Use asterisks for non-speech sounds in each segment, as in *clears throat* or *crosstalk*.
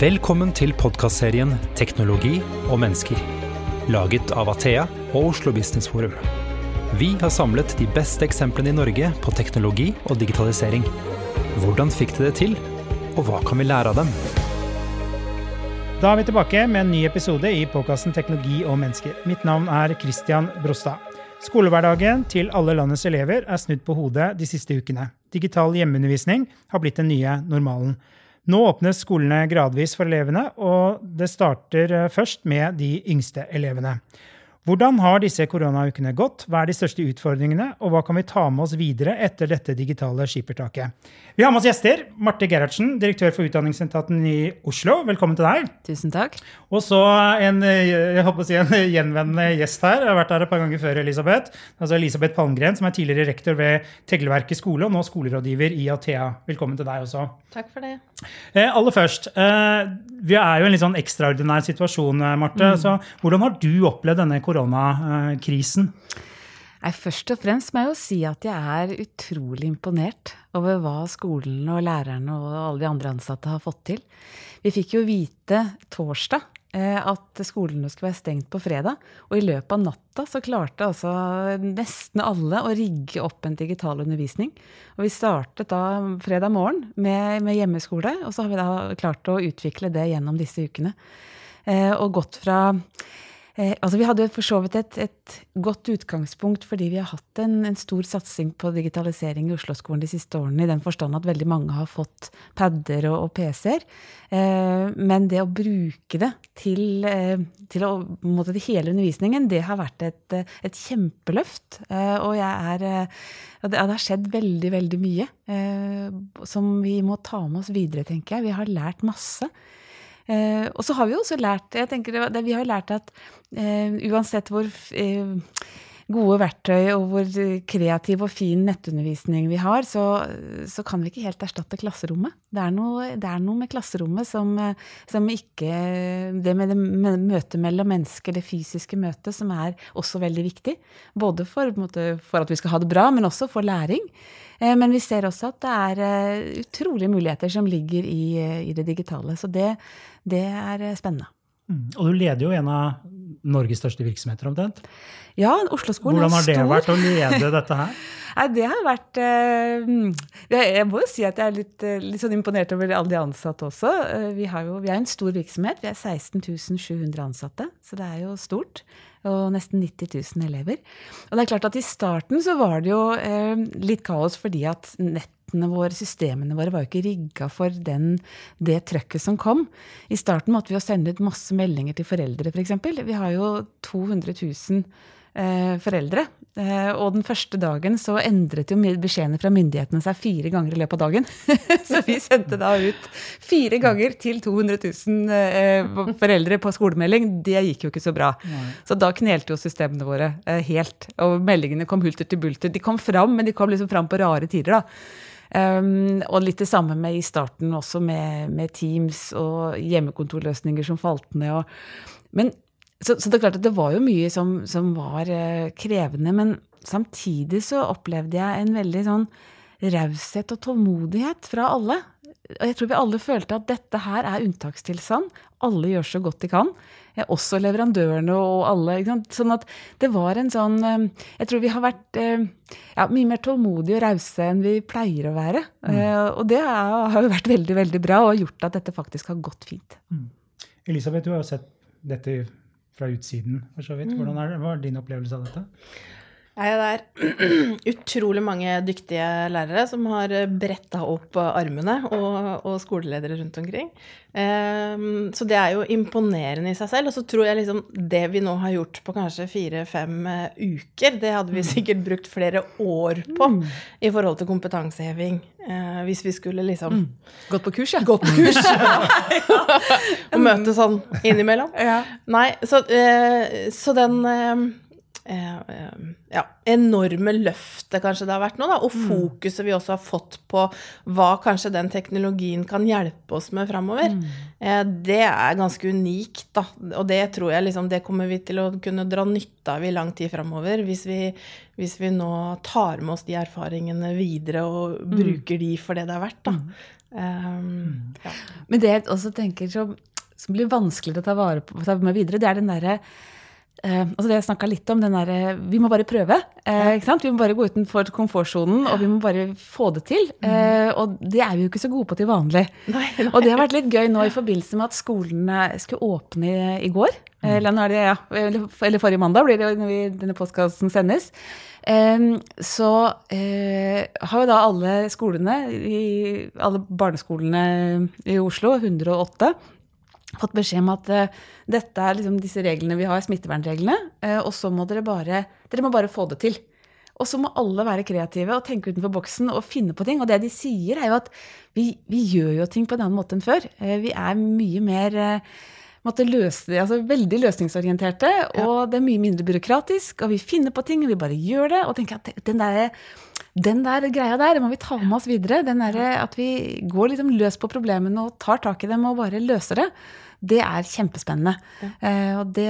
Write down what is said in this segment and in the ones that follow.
Velkommen til podkastserien 'Teknologi og mennesker', laget av Athea og Oslo Business Forum. Vi har samlet de beste eksemplene i Norge på teknologi og digitalisering. Hvordan fikk de det til, og hva kan vi lære av dem? Da er vi tilbake med en ny episode i podkasten Teknologi og mennesker. Mitt navn er Christian Brostad. Skolehverdagen til alle landets elever er snudd på hodet de siste ukene. Digital hjemmeundervisning har blitt den nye normalen. Nå åpnes skolene gradvis for elevene, og det starter eh, først med de yngste elevene. Hvordan har disse koronaukene gått? Hva er de største utfordringene, og hva kan vi ta med oss videre etter dette digitale skippertaket? Vi har med oss gjester. Marte Gerhardsen, direktør for Utdanningsetaten i Oslo. Velkommen til deg. Tusen takk. Og så en, jeg håper å si en gjenvendende gjest her. Jeg har vært her et par ganger før, Elisabeth. Altså Elisabeth Palmgren, som er tidligere rektor ved Tegleverket skole og nå skolerådgiver i Athea. Velkommen til deg også. Takk for det. Eh, aller først, eh, vi er jo i en litt sånn ekstraordinær situasjon, eh, Marte. Mm. Så hvordan har du opplevd denne koronakrisen? Nei, Først og fremst må jeg jo si at jeg er utrolig imponert over hva skolen og lærerne og alle de andre ansatte har fått til. Vi fikk jo vite torsdag eh, at skolene skulle være stengt på fredag. Og i løpet av natta så klarte altså nesten alle å rigge opp en digital undervisning. Og vi startet da fredag morgen med, med hjemmeskole, og så har vi da klart å utvikle det gjennom disse ukene. Eh, og gått fra Eh, altså vi hadde for så vidt et, et, godt utgangspunkt fordi vi har hatt en, en stor satsing på digitalisering i Oslo-skolen de siste årene, i den forstand at veldig mange har fått padder og, og PC-er. Eh, men det å bruke det til, eh, til, å, måte, hele undervisningen, det har vært et, et kjempeløft. Eh, og er eh, det har skjedd veldig, veldig mye eh, som vi må ta med oss videre, tenker jeg. Vi har lært masse. Eh, og så har vi jo også lært jeg tenker det, Vi har lært at eh, uansett hvor eh, gode verktøy og hvor kreativ og fin nettundervisning vi har, så, så kan vi ikke helt erstatte klasserommet. Det er noe, det er noe med klasserommet som, som, ikke Det med det møtet mellom mennesker, det fysiske møtet, som er også veldig viktig. Både for, måte, for at vi skal ha det bra, men også for læring. Eh, men vi ser også at det er eh, utrolige muligheter som ligger i, i det digitale. Så det, det er spennende. Mm. Og du leder jo en av Norges største virksomheter, omtrent. Ja, Oslo-skolen er stor. Hvordan har det vært å lede *laughs* dette her? Nei, det har vært Jeg må jo si at jeg er litt, litt sånn imponert over alle de ansatte også. Vi, har jo, vi er en stor virksomhet. Vi er 16 700 ansatte, så det er jo stort og nesten 90 000 elever. Og det er klart at I starten så var det jo eh, litt kaos fordi at nettene våre, systemene våre, var jo ikke rigga for den, det trøkket som kom. I starten måtte vi jo sende ut masse meldinger til foreldre, f.eks. For vi har jo 200 000 eh, foreldre. Eh, og den første dagen så endret jo beskjedene fra myndighetene seg fire ganger i løpet av dagen. *laughs* så vi sendte da ut fire ganger til 200 000 eh, *laughs* foreldre på skolemelding. Det gikk jo ikke så bra. Så da knelte jo systemene våre eh, helt. Og meldingene kom hulter til bulter. De kom fram, men de kom liksom fram på rare tider, da. Um, og litt det samme med i starten også, med, med Teams og hjemmekontorløsninger som falt ned. Og, men så, så, det er klart at det var jo mye som, som var uh, krevende. Men samtidig så opplevde jeg en veldig sånn raushet og tålmodighet fra alle. Og jeg tror vi alle følte at dette her er unntakstilstand. Alle gjør så godt de kan. Eh, også leverandørene og alle. Sånn at det var en sånn uh, Jeg tror vi har vært uh, ja, mye mer tålmodige og rause enn vi pleier å være. Mm. og det har jo vært veldig, veldig bra og gjort at dette faktisk har gått fint. Mm. Elisabeth, du har jo sett dette fra utsiden, for så vidt. Hvordan er er din opplevelse av dette? Ja, det er *clears throat* utrolig mange dyktige lærere som har bretta opp armene, og, og skoleledere rundt omkring. Um, så det er jo imponerende i seg selv. Og så tror jeg liksom det vi nå har gjort på kanskje fire-fem uh, uker, det hadde vi mm. sikkert brukt flere år på mm. i forhold til kompetanseheving. Uh, hvis vi skulle liksom mm. Gått på kurs, ja. Gått på kurs. *laughs* og møte sånn innimellom. Ja. Nei, så, uh, så den eh, eh, ja, enorme løftet kanskje det har vært nå, da, og fokuset vi også har fått på hva kanskje den teknologien kan hjelpe oss med framover, eh, det er ganske unikt, da. Og det tror jeg liksom, det kommer vi til å kunne dra nytte av i lang tid framover, hvis vi, hvis vi nå tar med oss de erfaringene videre og bruker de for det det er verdt, da. Um, ja. Men det jeg også tenker som, som blir vanskeligere å ta vare på ta med videre, det er den derre eh, altså det jeg snakka litt om, den derre Vi må bare prøve. Eh? Vi må bare gå utenfor komfortsonen, og vi må bare få det til. Eh, og det er vi jo ikke så gode på til vanlig. Nei, nei. Og det har vært litt gøy nå i forbindelse med at skolene skulle åpne i, i går. Eller, nå er det, ja, eller, eller forrige mandag blir det jo når vi, denne postkassen sendes. Så eh, har jo da alle skolene, i, alle barneskolene i Oslo, 108, fått beskjed om at uh, dette er liksom disse reglene vi har, smittevernreglene, uh, og så må dere bare, dere må bare få det til. Og så må alle være kreative og tenke utenfor boksen og finne på ting. Og det de sier, er jo at vi, vi gjør jo ting på en annen måte enn før. Uh, Vi er mye mer måtte løse altså veldig løsningsorienterte, og det er mye mindre byråkratisk, og vi finner på ting, og vi bare gjør det, og tenker at den der, den der greia der, må vi ta med oss videre. Den der, at vi går liksom løs på problemene og tar tak i dem og bare løser det. Det er kjempespennende. Ja. og det,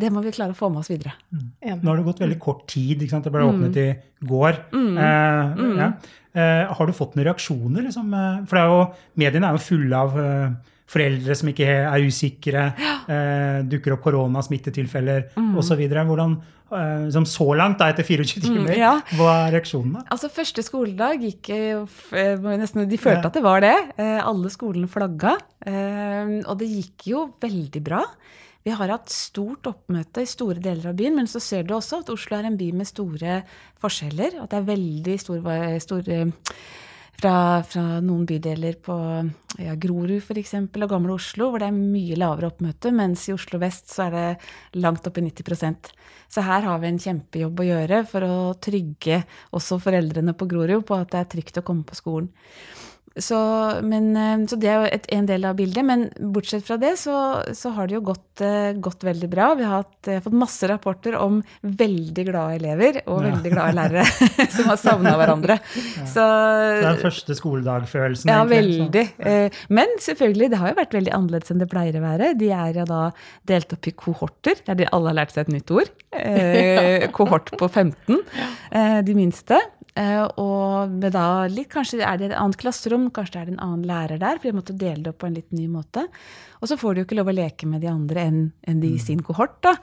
det må vi klare å få med oss videre. Mm. Nå har det gått veldig kort tid. ikke sant? Det ble åpnet i går. Eh, ja. eh, har du fått noen reaksjoner? Liksom? eh, For det er jo, mediene er jo fulle av eh, foreldre som ikke er usikre. Eh, dukker opp koronasmittetilfeller mm. osv. Hvordan, eh, som så langt, da, etter 24 timer, ja. hva er reaksjonene? Altså, første skoledag gikk eh, eh, nesten, De følte Ja. at det var det. Eh, Alle skolene flagga. eh, Og det gikk jo veldig bra. Vi har hatt stort oppmøte i store deler av byen, men så ser du også at Oslo er en by med store forskjeller. At det er veldig stor, stor fra, fra noen bydeler på ja, Grorud f.eks. og Gamle Oslo, hvor det er mye lavere oppmøte, mens i Oslo vest så er det langt opp i 90% Så her har vi en kjempejobb å gjøre for å trygge også foreldrene på Grorud på at det er trygt å komme på skolen. Så, men, eh, så det er jo et, en del av bildet. Men bortsett fra det så, så har det jo gått, eh, gått veldig bra. Vi har hatt, eh, fått masse rapporter om veldig glade elever og Ja. veldig glade lærere *laughs* som har savna hverandre. *laughs* Så, Det er den første skoledagfølelsen. ja, veldig. Ja. Men selvfølgelig, det har jo vært veldig annerledes enn det pleier å være. De er jo da delt opp i kohorter, der de alle har lært seg et nytt ord. *laughs* Eh, Kohort på 15, eh, de minste. Eh, Og med da litt, kanskje er det et annet klasserom, kanskje det er en annen lærer der, for de måtte dele det opp på en litt ny måte. Og så får de jo ikke lov å leke med de andre enn enn de i sin kohort, da.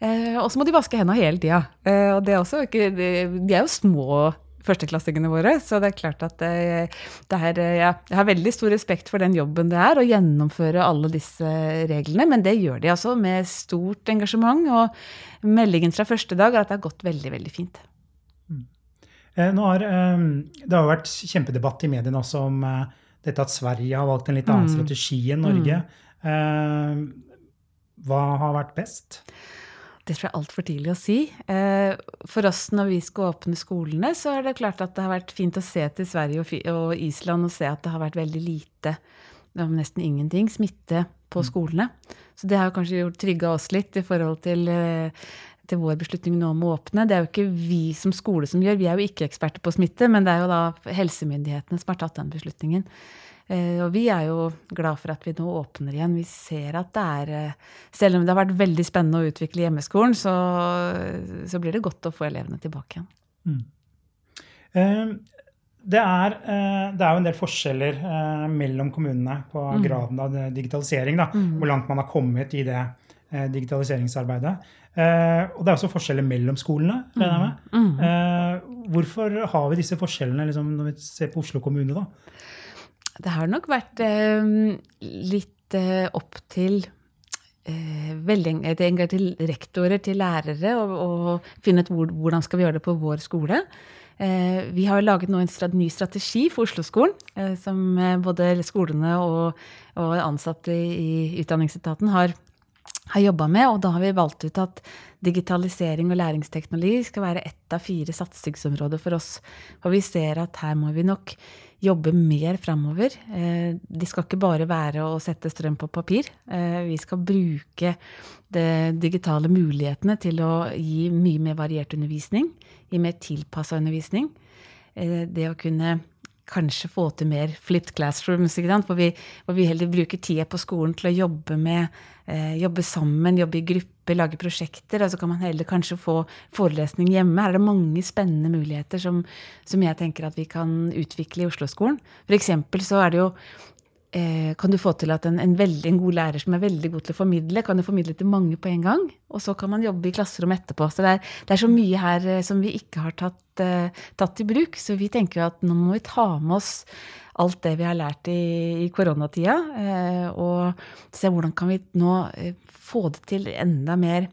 Eh, Og så må de vaske hendene hele tida. Eh, Og det er også ikke De er jo små førsteklassingene våre. Så det er klart at det, det er, ja, jeg har veldig stor respekt for den jobben det er å gjennomføre alle disse reglene. Men det gjør de altså med stort engasjement. Og meldingen fra første dag er at det har gått veldig, veldig fint. Eh, Nå har, eh, det har jo vært kjempedebatt i mediene også om eh, dette at Sverige har valgt en litt annen strategi enn Norge. Eh, Hva har vært best? Det tror jeg er altfor tidlig å si. Eh, For oss når vi skal åpne skolene, så er det klart at det har vært fint å se til Sverige og Island og se at det har vært veldig lite, nesten ingenting, smitte på skolene. Så det har kanskje gjort trygga oss litt i forhold til, til vår beslutning nå om å åpne. Det er jo ikke vi som skole som gjør, vi er jo ikke eksperter på smitte, men det er jo da helsemyndighetene som har tatt den beslutningen. Eh, Og vi er jo glad for at vi nå åpner igjen. Vi ser at det er eh, Selv om det har vært veldig spennende å utvikle hjemmeskolen, så, så blir det godt å få elevene tilbake igjen. Mm. Det er, eh, det er jo en del forskjeller eh, mellom kommunene på graden av digitalisering. Da, Hvor langt man har kommet i det eh, digitaliseringsarbeidet. Eh, Og det er også forskjeller mellom skolene. regner jeg med. Eh, Hvorfor har vi disse forskjellene liksom, når vi ser på Oslo kommune? da? Det har nok vært eh, litt eh, opp til eh, veldig det til rektorer, til lærere, å finne ut hvor, hvordan skal vi gjøre det på vår skole. Eh, vi har laget nå en strat ny strategi for Oslo-skolen, eh, som eh, både skolene og, og ansatte i utdanningsetaten har har jobba med, og da har vi valgt ut at digitalisering og læringsteknologi skal være ett av fire satsingsområder for oss. For vi ser at her må vi nok jobbe mer framover. De det skal ikke bare være å sette strøm på papir. Eh, vi skal bruke de digitale mulighetene til å gi mye mer variert undervisning. Gi mer tilpassa undervisning. Eh, det å kunne kanskje få til mer flipped classrooms, hvor vi, hvor vi heller bruker tida på skolen til å jobbe med eh, jobbe sammen, jobbe i grupper, lage prosjekter. Og så kan man heller kanskje få forelesning hjemme. Her er det mange spennende muligheter som, som jeg tenker at vi kan utvikle i Oslo-skolen. For eksempel så er det jo kan du få til at en, en, veldig, en, god lærer som er veldig god til å formidle, kan jo formidle til mange på en gang. Og så kan man jobbe i klasserommet etterpå. Så det er, det er så mye her eh, som vi ikke har tatt, uh, tatt, i bruk. Så vi tenker at nå må vi ta med oss alt det vi har lært i, i koronatida, og se hvordan kan vi nå få det til enda mer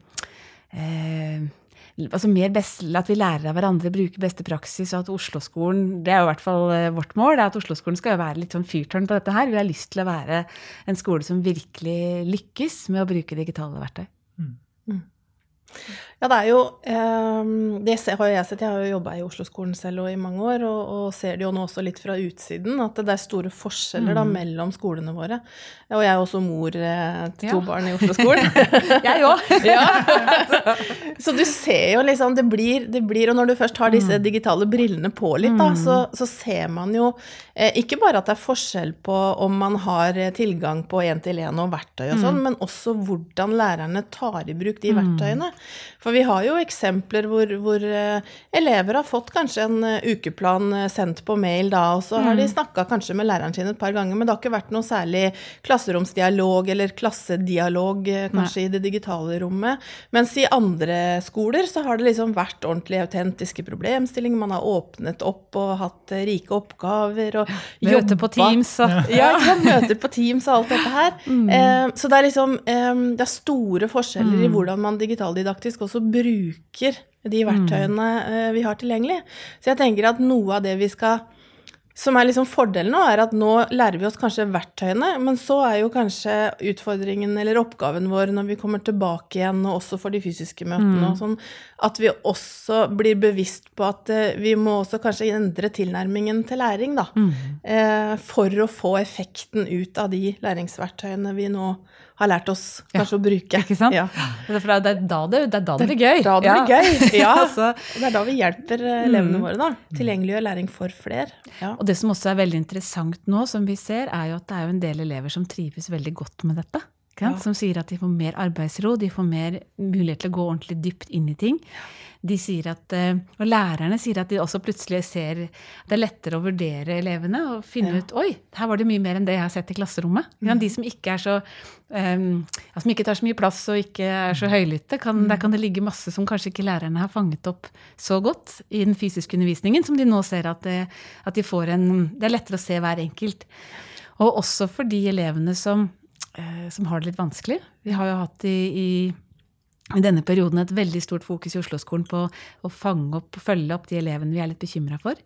altså mer best, At vi lærer av hverandre, bruker beste praksis, og at Oslo-skolen Det er jo i hvert fall eh, vårt mål, at Oslo-skolen skal jo være litt sånn fyrtårn på dette her. Vi har lyst til å være en skole som virkelig lykkes med å bruke digitale verktøy. Mm. Mm. Ja, det er jo eh, Det har jeg sett. Jeg har jo jobba i Oslo-skolen selv og i mange år, og, og, ser det jo nå også litt fra utsiden, at det er store forskjeller da, mm. mellom skolene våre. Og jeg er også mor eh, til to ja. barn i Oslo-skolen. *laughs* jeg òg. *laughs* ja. *laughs* Så du ser jo liksom det blir, det blir, Og når du først har disse mm. digitale brillene på litt, da, så, mm. så ser man jo eh, ikke bare at det er forskjell på om man har eh, tilgang på én-til-én og verktøy og sånn, men også hvordan lærerne tar i bruk de verktøyene. For vi har jo eksempler hvor, hvor uh, elever har fått kanskje en uh, ukeplan uh, sendt på mail da, og så har de mm. snakka kanskje med læreren sin et par ganger, men det har ikke vært noe særlig klasseromsdialog eller klassedialog kanskje Nei. i det digitale rommet. Mens i andre skoler så har det liksom vært ordentlig autentiske problemstillinger. Man har åpnet opp og hatt rike oppgaver og Møter på Teams og Ja, ja møter på Teams og alt dette her. Mm. så det er liksom Det er store forskjeller mm. i hvordan man digitaldidaktisk også også bruker de verktøyene mm. vi har tilgjengelig. Så jeg tenker at noe av det vi skal som er liksom fordelen nå, er at nå lærer vi oss kanskje verktøyene, men så er jo kanskje utfordringen eller oppgaven vår når vi kommer tilbake igjen, og også for de fysiske møtene mm. og sånn, at vi også blir bevisst på at uh, vi må også kanskje endre tilnærmingen til læring, da. Mm. Uh, for å få effekten ut av de læringsverktøyene vi nå har lært oss kanskje ja. å bruke. Ikke sant? Ja. Det, er da det, det, er da det blir gøy. Da det blir gøy, *laughs* ja. altså. Det er da vi hjelper eh, elevene mm. våre, da. Tilgjengeliggjør læring for flere. Ja. Og det som også er veldig interessant nå, som vi ser, er jo at det er en del elever som trives veldig godt med dette. Ja. Som sier at de får mer arbeidsro, de får mer mulighet til å gå ordentlig dypt inn i ting. De sier at, eh, og lærerne sier at de også plutselig ser at det er lettere å vurdere elevene og finne ja. ut Oi, her var det mye mer enn det jeg har sett i klasserommet. Mm. De som ikke, så, um, som ikke tar så mye plass og ikke er så høylytte, kan, mm. der kan det ligge masse som kanskje ikke lærerne har fanget opp så godt i den fysiske undervisningen, som de nå ser at, det, at de får en Det er lettere å se hver enkelt. Og også for de elevene som Eh, som har det litt vanskelig. Vi har jo hatt i, i, i denne perioden et veldig stort fokus i Oslo-skolen på å fange opp og følge opp de elevene vi er litt bekymra for.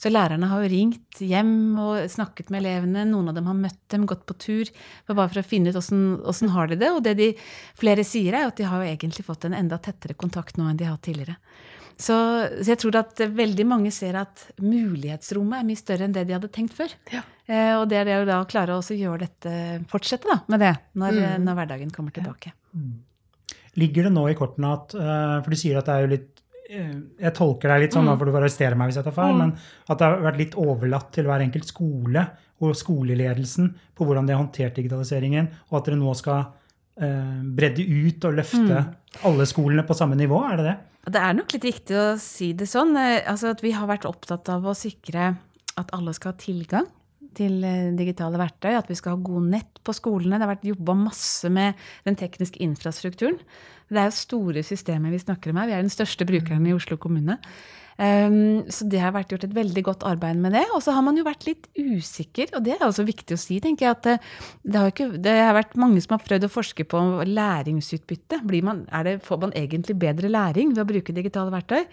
Så lærerne har jo ringt hjem og snakket med elevene. Noen av dem har møtt dem, gått på tur, bare for å finne ut åssen har de det. Og det de flere sier, er at de har jo egentlig fått en enda tettere kontakt nå enn de har hatt tidligere. Så, så, jeg tror at veldig mange ser at mulighetsrommet er mye større enn det de hadde tenkt før. Ja. Eh, og det er det å da klare å gjøre dette, fortsette da, med det når, mm. når hverdagen kommer tilbake. Mm. Ligger det nå i kortene at eh, For du sier at det er jo litt eh, Jeg tolker deg litt sånn, mm. for du får arrestere meg hvis jeg tar feil, mm. men at det har vært litt overlatt til hver enkelt skole og skoleledelsen på hvordan de har håndtert digitaliseringen, og at dere nå skal eh, bredde ut og løfte mm. alle skolene på samme nivå? Er det det? Det er nok litt viktig å si det sånn. Eh, altså at vi har vært opptatt av å sikre at alle skal ha tilgang til eh, digitale verktøy. At vi skal ha god nett på skolene. Det har vært jobba masse med den tekniske infrastrukturen. Det er jo store systemer vi snakker om her. Vi er den største brukeren i Oslo kommune. Um, så det har vært gjort et veldig godt arbeid med det. Og så har man jo vært litt usikker, og det er også viktig å si, tenker jeg, at eh, det har, ikke, det har vært mange som har prøvd å forske på læringsutbytte. Man, det, får man egentlig bedre læring ved å bruke digitale verktøy?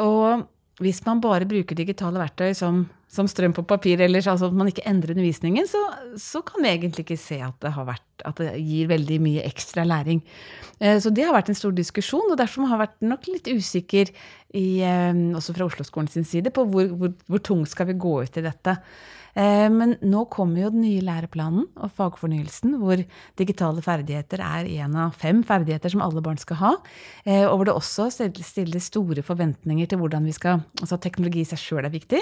Og hvis man bare bruker digitale verktøy som som strøm på papir, ellers, altså at man ikke endrer undervisningen, så, så, kan vi egentlig ikke se at det, vært, at det gir veldig mye ekstra læring. Eh, så det har vært en stor diskusjon, og derfor har jeg vært nok litt usikker, i, eh, også fra Oslo-skolen sin side, på hvor, hvor, hvor tungt skal vi gå ut i dette. Eh, men nå kommer jo den nye læreplanen og fagfornyelsen, hvor digitale ferdigheter er en av fem ferdigheter som alle barn skal ha. Og hvor det også stilles store forventninger til hvordan vi skal Altså teknologi i seg sjøl er viktig.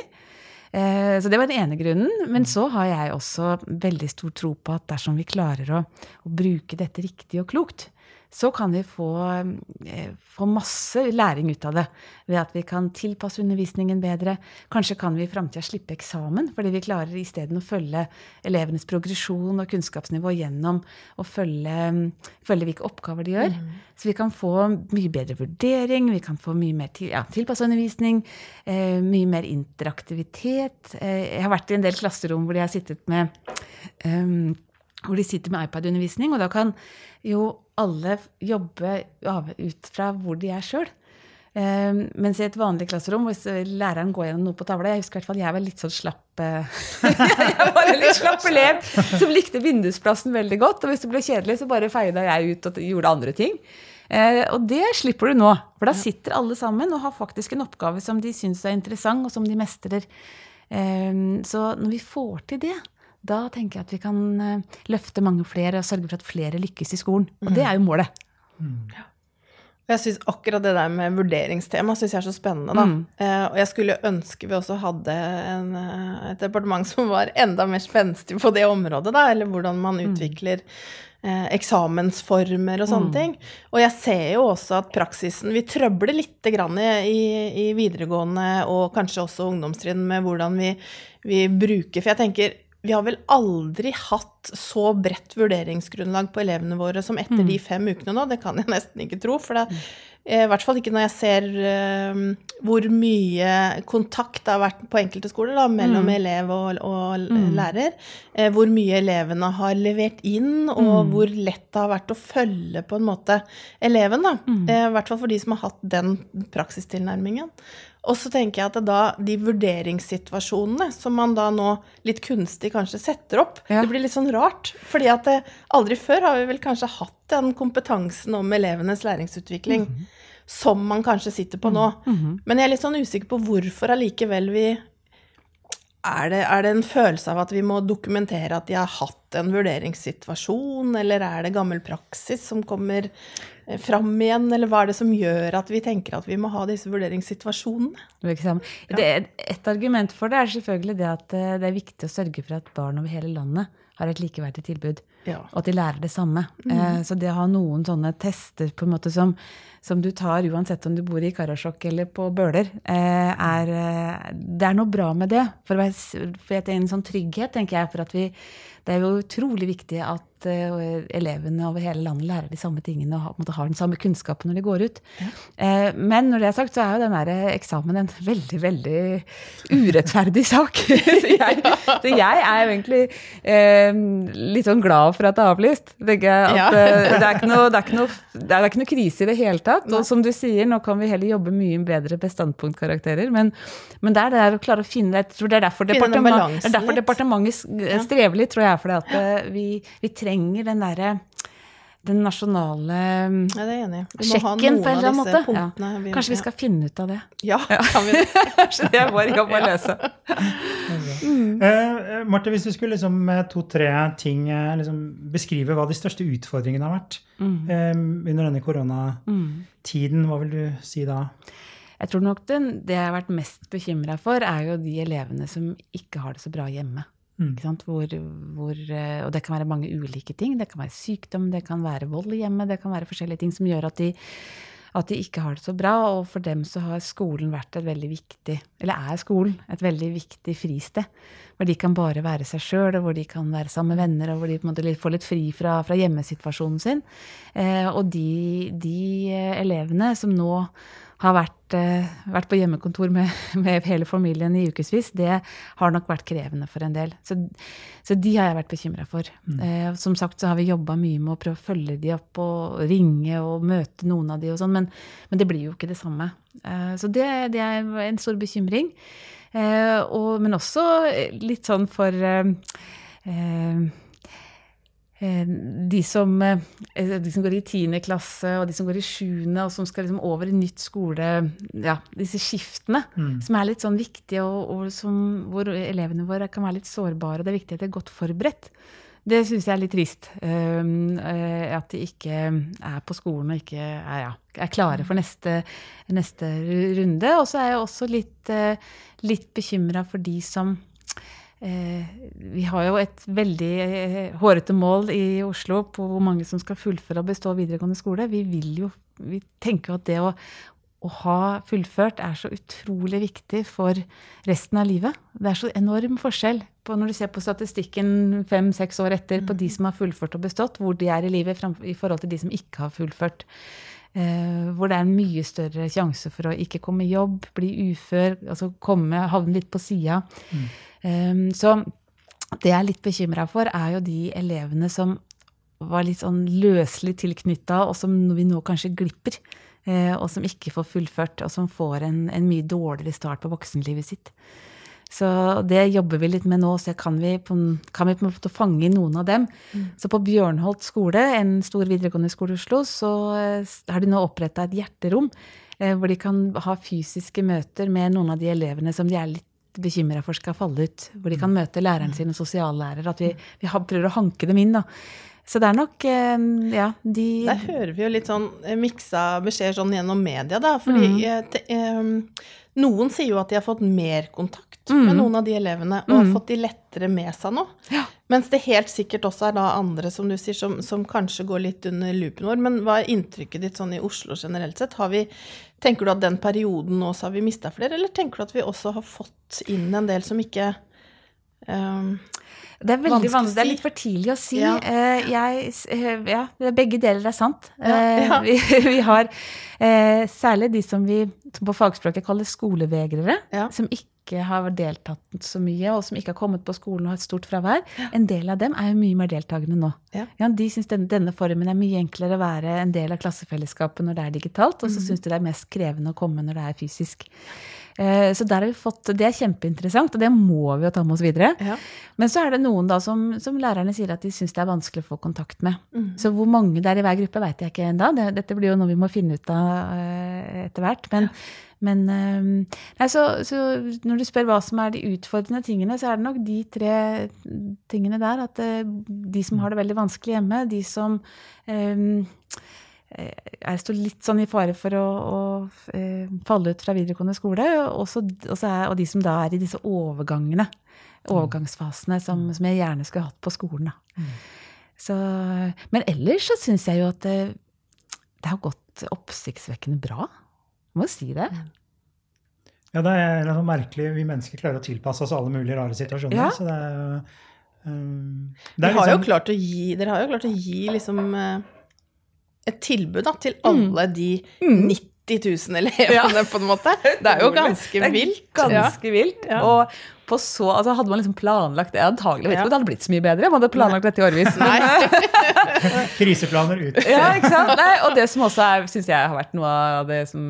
Eh, så det var den ene grunnen. Men så har jeg også veldig stor tro på at dersom vi klarer å, å bruke dette riktig og klokt, så kan vi få, eh, få, masse læring ut av det. Ved at vi kan tilpasse undervisningen bedre. Kanskje kan vi i framtida slippe eksamen, fordi vi klarer isteden å følge elevenes progresjon og kunnskapsnivå gjennom å følge, følge hvilke oppgaver de gjør. Mm. Så vi kan få mye bedre vurdering, vi kan få mye mer til, ja, tilpassa undervisning, eh, mye mer interaktivitet. Eh, jeg har vært i en del klasserom hvor de har sittet med um, hvor de sitter med iPad-undervisning, og da kan jo alle jobbe ut fra hvor de er sjøl. Um, mens i et vanlig klasserom, hvis læreren går gjennom noe på tavla Jeg husker i hvert fall jeg var litt sånn slapp eh, *laughs* Jeg var en litt slapp elev som likte vindusplassen veldig godt. Og hvis det ble kjedelig, så bare feida jeg ut og gjorde andre ting. Uh, og det slipper du nå. For da sitter alle sammen og har faktisk en oppgave som de syns er interessant, og som de mestrer. Um, så når vi får til det, da tenker jeg at vi kan eh, løfte mange flere og sørge for at flere lykkes i skolen. Og det er jo målet. Mm. Jeg syns akkurat det der med vurderingstema synes jeg er så spennende. da. Mm. Eh, og jeg skulle ønske vi også hadde en, eh, et departement som var enda mer spenstig på det området, da. Eller hvordan man mm. utvikler eh, eksamensformer og sånne mm. ting. Og jeg ser jo også at praksisen Vi trøbler litt grann i, i videregående og kanskje også ungdomstrinn med hvordan vi, vi bruker For jeg tenker vi har vel aldri hatt så bredt vurderingsgrunnlag på elevene våre som etter mm. de fem ukene nå. Det kan jeg *laughs* nesten ikke tro. For det, mm. eh, i hvert fall ikke når jeg ser uh, hvor mye kontakt det har vært på enkelte skoler da, mellom mm. elev og, og mm. lærer. Uh, hvor mye elevene har levert inn, og mm. hvor lett det har vært å følge på en måte eleven. da. Uh, I hvert fall for de som har hatt den praksistilnærmingen. Og så tenker jeg at da de vurderingssituasjonene som man da nå litt kunstig kanskje setter opp, ja. det blir litt sånn rart. fordi at det, aldri før har vi vel kanskje hatt den kompetansen om elevenes læringsutvikling mm -hmm. som man kanskje sitter på nå. Mm -hmm. Men jeg er litt sånn usikker på hvorfor allikevel vi er det, er det, en følelse av at vi må dokumentere at de har hatt en vurderingssituasjon, eller er det gammel praksis som kommer Eh, fram igjen, eller hva er det som gjør at vi tenker at vi må ha disse vurderingssituasjonene? Det, et argument for det er selvfølgelig det at eh, det er viktig å sørge for at barn over hele landet har et likeverdig tilbud, ja. og at de lærer det samme. Mm. Eh, så det å ha noen sånne tester på en måte som, som du tar uansett om du bor i Karasjok eller på Bøler, er, det er noe bra med det. For, å være, for en sånn trygghet, tenker jeg, for at vi Det er jo utrolig viktig at uh, elevene over hele landet lærer de samme tingene og har den samme kunnskapen når de går ut. Ja. Uh, men når det er sagt, så er jo den der eksamen en veldig, veldig urettferdig sak. *laughs* så, jeg, så, jeg, er jo egentlig uh, litt sånn glad for at det er avlyst. At, ja. det, er ikke noe, det, er ikke noe, det er ikke noe krise i det hele tatt. Og som du sier, nå kan vi heller jobbe mye bedre med standpunktkarakterer. Men, men det er det å klare å finne Jeg tror det er derfor, departement, er derfor departementet strever litt, tror jeg. Fordi at vi, vi trenger den derre den nasjonale ja, det er enig. sjekken på en eller annen måte. Ja. Vi, Kanskje vi skal finne ut av det. Ja, *laughs* kan vi det? *laughs* det er vår jobb å *laughs* løse. mm. Marte, hvis du skulle liksom to-tre ting liksom, beskrive hva de største utfordringene har vært mm. um, under denne koronatiden, hva vil du si da? Jeg tror nok det, det jeg har vært mest bekymra for, er jo de elevene som ikke har det så bra hjemme. Mm. Hvor, hvor, eh, og det kan være mange ulike ting. Det kan være sykdom, det kan være vold i hjemmet, det kan være forskjellige ting som gjør at de, at de ikke har det så bra. Og for dem så har skolen vært et veldig viktig, eller er skolen, et veldig viktig fristed. Hvor de kan bare være seg sjøl, og hvor de kan være sammen med venner, og hvor de på en måte får litt fri fra, fra hjemmesituasjonen sin. Eh, og de, de eh, elevene som nå har vært, uh, vært på hjemmekontor med, *laughs* med, hele familien i ukevis, det har nok vært krevende for en del. Så, så de har jeg vært bekymra for. Mm. Uh, som sagt så har vi jobba mye med å prøve å følge de opp og ringe og møte noen av de og sånn, men, men, det blir jo ikke det samme. Uh, så det, det, er en stor bekymring. Eh, og, men også litt sånn for eh, eh, eh de som, eh, de som, går i tiende klasse, og de som går i sjuende, og som skal liksom over i nytt skole Ja, disse skiftene mm. som er litt sånn viktige, og, og som, hvor elevene våre kan være litt sårbare. Og det er viktig at de er godt forberedt. Det syns jeg er litt trist. Uh, at de ikke er på skolen og ikke er, ja, er klare for neste, neste runde. Og så er jeg også litt, uh, litt bekymra for de som Vi har jo et veldig hårete mål i Oslo på hvor mange som skal fullføre og bestå videregående skole. Vi, vil jo, vi tenker jo at det å, å ha fullført er så utrolig viktig for resten av livet. Det er så enorm forskjell på når du ser på statistikken fem-seks år etter på de som har fullført og bestått, hvor de er i livet i forhold til de som ikke har fullført. Uh, hvor det er en mye større sjanse for å ikke komme i jobb, bli ufør, altså komme, havne litt på sida. Mm. Um, så det jeg er litt bekymra for, er jo de elevene som var litt sånn løselig tilknytta, og som vi nå kanskje glipper. Eh, og som ikke får fullført, og som får en, en mye dårligere start på voksenlivet sitt. Så det jobber vi litt med nå, så kan vi, på, kan vi på en måte fange noen av dem. Mm. Så på Bjørnholt skole, en stor videregående skole i Oslo, så eh, har de nå oppretta et hjerterom eh, hvor de kan ha fysiske møter med noen av de elevene som de er litt bekymra for skal falle ut. Hvor de kan møte læreren sin og sosiallærer. At vi, vi prøver å hanke dem inn. da. Så det er nok eh, Ja, de Der hører vi jo litt sånn eh, miksa beskjeder sånn gjennom media, da. Fordi mm. eh, noen sier jo at de har fått mer kontakt mm. med noen av de elevene, og har mm. fått de lettere med seg nå. Ja. Mens det helt sikkert også er da andre, som du sier, som, som kanskje går litt under lupen vår. Men hva er inntrykket ditt sånn i Oslo generelt sett? Har vi, tenker du at den perioden nå så har vi mista flere, eller tenker du at vi også har fått inn en del som ikke um, det er veldig vanskelig. Det er litt for tidlig å si. Ja. Eh, jeg, eh, ja, begge deler er sant. Ja, ja. Eh, *laughs* vi, vi, har særlig de som vi som på fagspråket kaller skolevegrere, som ikke har deltatt så mye, og som ikke har kommet på skolen og har et stort fravær. En del av dem er jo mye mer deltakende nå. de syns denne, denne, formen er mye enklere å være en del av klassefellesskapet når det er digitalt, og så mm. syns de det er mest krevende å komme når det er fysisk. Eh, så der har vi fått, Det er kjempeinteressant, og det må vi jo ta med oss videre. Ja. Men så er det noen da som, som lærerne sier at de syns det er vanskelig å få kontakt med. Mm. Så hvor mange det er i hver gruppe, veit jeg ikke ennå. Dette blir jo noe vi må finne ut av eh, etter hvert. Men, ja. men eh, nei, så, så, når du spør hva som er de utfordrende tingene, så er det nok de tre tingene der. At de som har det veldig vanskelig hjemme, de som um, jeg eh, står litt sånn i fare for å, å eh, falle ut fra videregående skole. Også, også er, og de som da er i disse overgangene, overgangsfasene, som, som jeg gjerne skulle hatt på skolen. Mm. Så, men ellers så syns jeg jo at det, det, har gått oppsiktsvekkende bra. Jeg må jo si det. Ja, det er noe merkelig. Vi mennesker klarer å tilpasse oss alle mulige rare situasjoner. Ja. så det er um, det er liksom, har jo klart å gi, Dere har jo klart å gi liksom uh, et tilbud da, til alle de 90 000 elevene, ja. *laughs* på en måte. Det er jo ganske vilt. Ganske ja. vilt. Ja. Og på så, altså hadde man liksom planlagt det Antagelig vet ikke om det hadde blitt så mye bedre. Man hadde planlagt dette i årevis. *laughs* *laughs* Kriseplaner ut. ja, ikke sant? Nei, og det som også syns jeg har vært noe av det som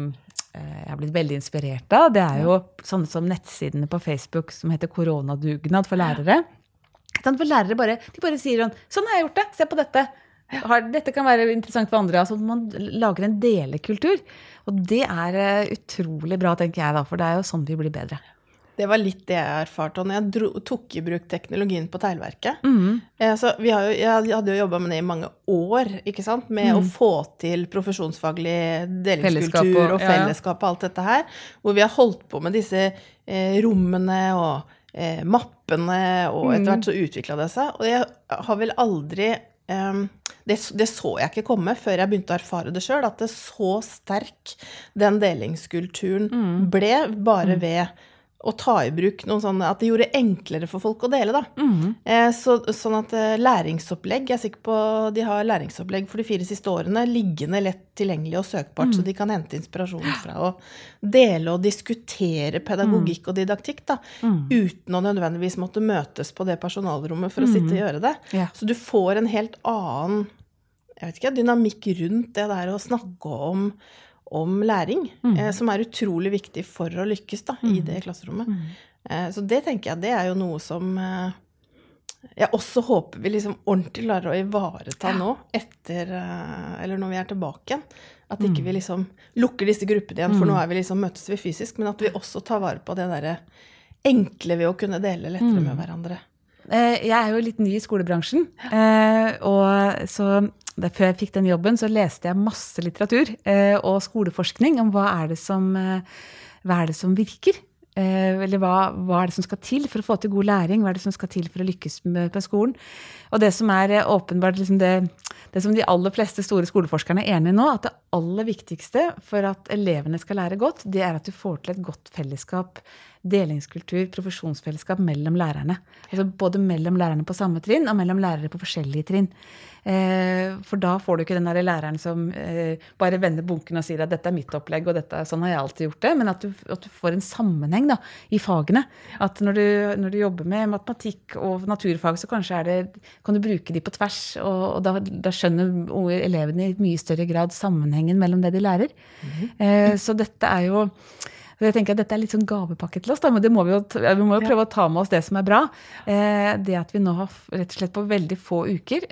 eh, jeg har blitt veldig inspirert av, det er jo sånne som nettsidene på Facebook som heter Koronadugnad for lærere. For lærere bare, de bare sier sånn Sånn har jeg gjort det! Se på dette! Har, dette kan være interessant for andre. altså Man lager en delekultur. Og det er eh, utrolig bra, tenker jeg, da, for det er jo sånn vi blir bedre. Det var litt det jeg erfarte når jeg dro, tok i bruk teknologien på Teglverket. Mm. Eh, jo, jeg hadde jo jobba med det i mange år, ikke sant? med mm. å få til profesjonsfaglig delingskultur og, og fellesskap og alt dette her. Hvor vi har holdt på med disse eh, rommene og eh, mappene, og etter mm. hvert så utvikla det seg. Og jeg har vel aldri det, det, så jeg ikke komme før jeg begynte å erfare det sjøl, at det så sterk den delingskulturen mm. ble bare mm. ved å ta i bruk noen sånne At det gjorde enklere for folk å dele, da. Mm. Eh, så, sånn at eh, læringsopplegg Jeg er sikker på de har læringsopplegg for de fire siste årene liggende lett tilgjengelig og søkbart, mm. så de kan hente inspirasjon fra å dele og diskutere pedagogikk mm. og didaktikk, da, mm. uten å nødvendigvis måtte møtes på det personalrommet for å sitte og mm. gjøre det. Yeah. Så du får en helt annen jeg vet ikke, dynamikk rundt det der å snakke om, om læring, mm. eh, som er utrolig viktig for å lykkes da, mm. i det klasserommet. Mm. Eh, så det tenker jeg, det er jo noe som eh, jeg også håper vi liksom ordentlig klarer å ivareta nå, etter eh, Eller når vi er tilbake igjen. At ikke vi liksom lukker disse gruppene igjen, for nå er vi liksom, møtes vi fysisk. Men at vi også tar vare på det derre enkle ved å kunne dele lettere med hverandre. Eh, Jeg er jo litt ny i skolebransjen. eh, Og så før jeg fikk den jobben, så leste jeg masse litteratur eh, og skoleforskning om hva er det som, eh, er det som virker. Eh, Eller hva, hva er det som skal til for å få til god læring? Hva er det som skal til for å lykkes med, på skolen? Og det som er åpenbart liksom det, det som de aller fleste store skoleforskerne er enige i nå, at det aller viktigste for at elevene skal lære godt, det er at du får til et godt fellesskap, delingskultur, profesjonsfellesskap mellom lærerne. Altså både mellom lærerne på samme trinn og mellom lærere på forskjellige trinn. Eh, for da får du ikke den der læreren som eh, bare vender bunken og sier at dette er mitt opplegg, og dette, sånn har jeg alltid gjort det. Men at du, at du får en sammenheng da, i fagene. At når du, når du jobber med matematikk og naturfag, så kanskje er det, kan du bruke de på tvers. Og, og da, da skjønner elevene i mye større grad sammenhengen mellom det de lærer. eh, så dette er jo så jeg tenker at Dette er litt sånn gavepakke til oss, da, men det må vi, jo, vi må jo prøve å ta med oss det som er bra. Eh, det at vi nå har rett og slett på veldig få uker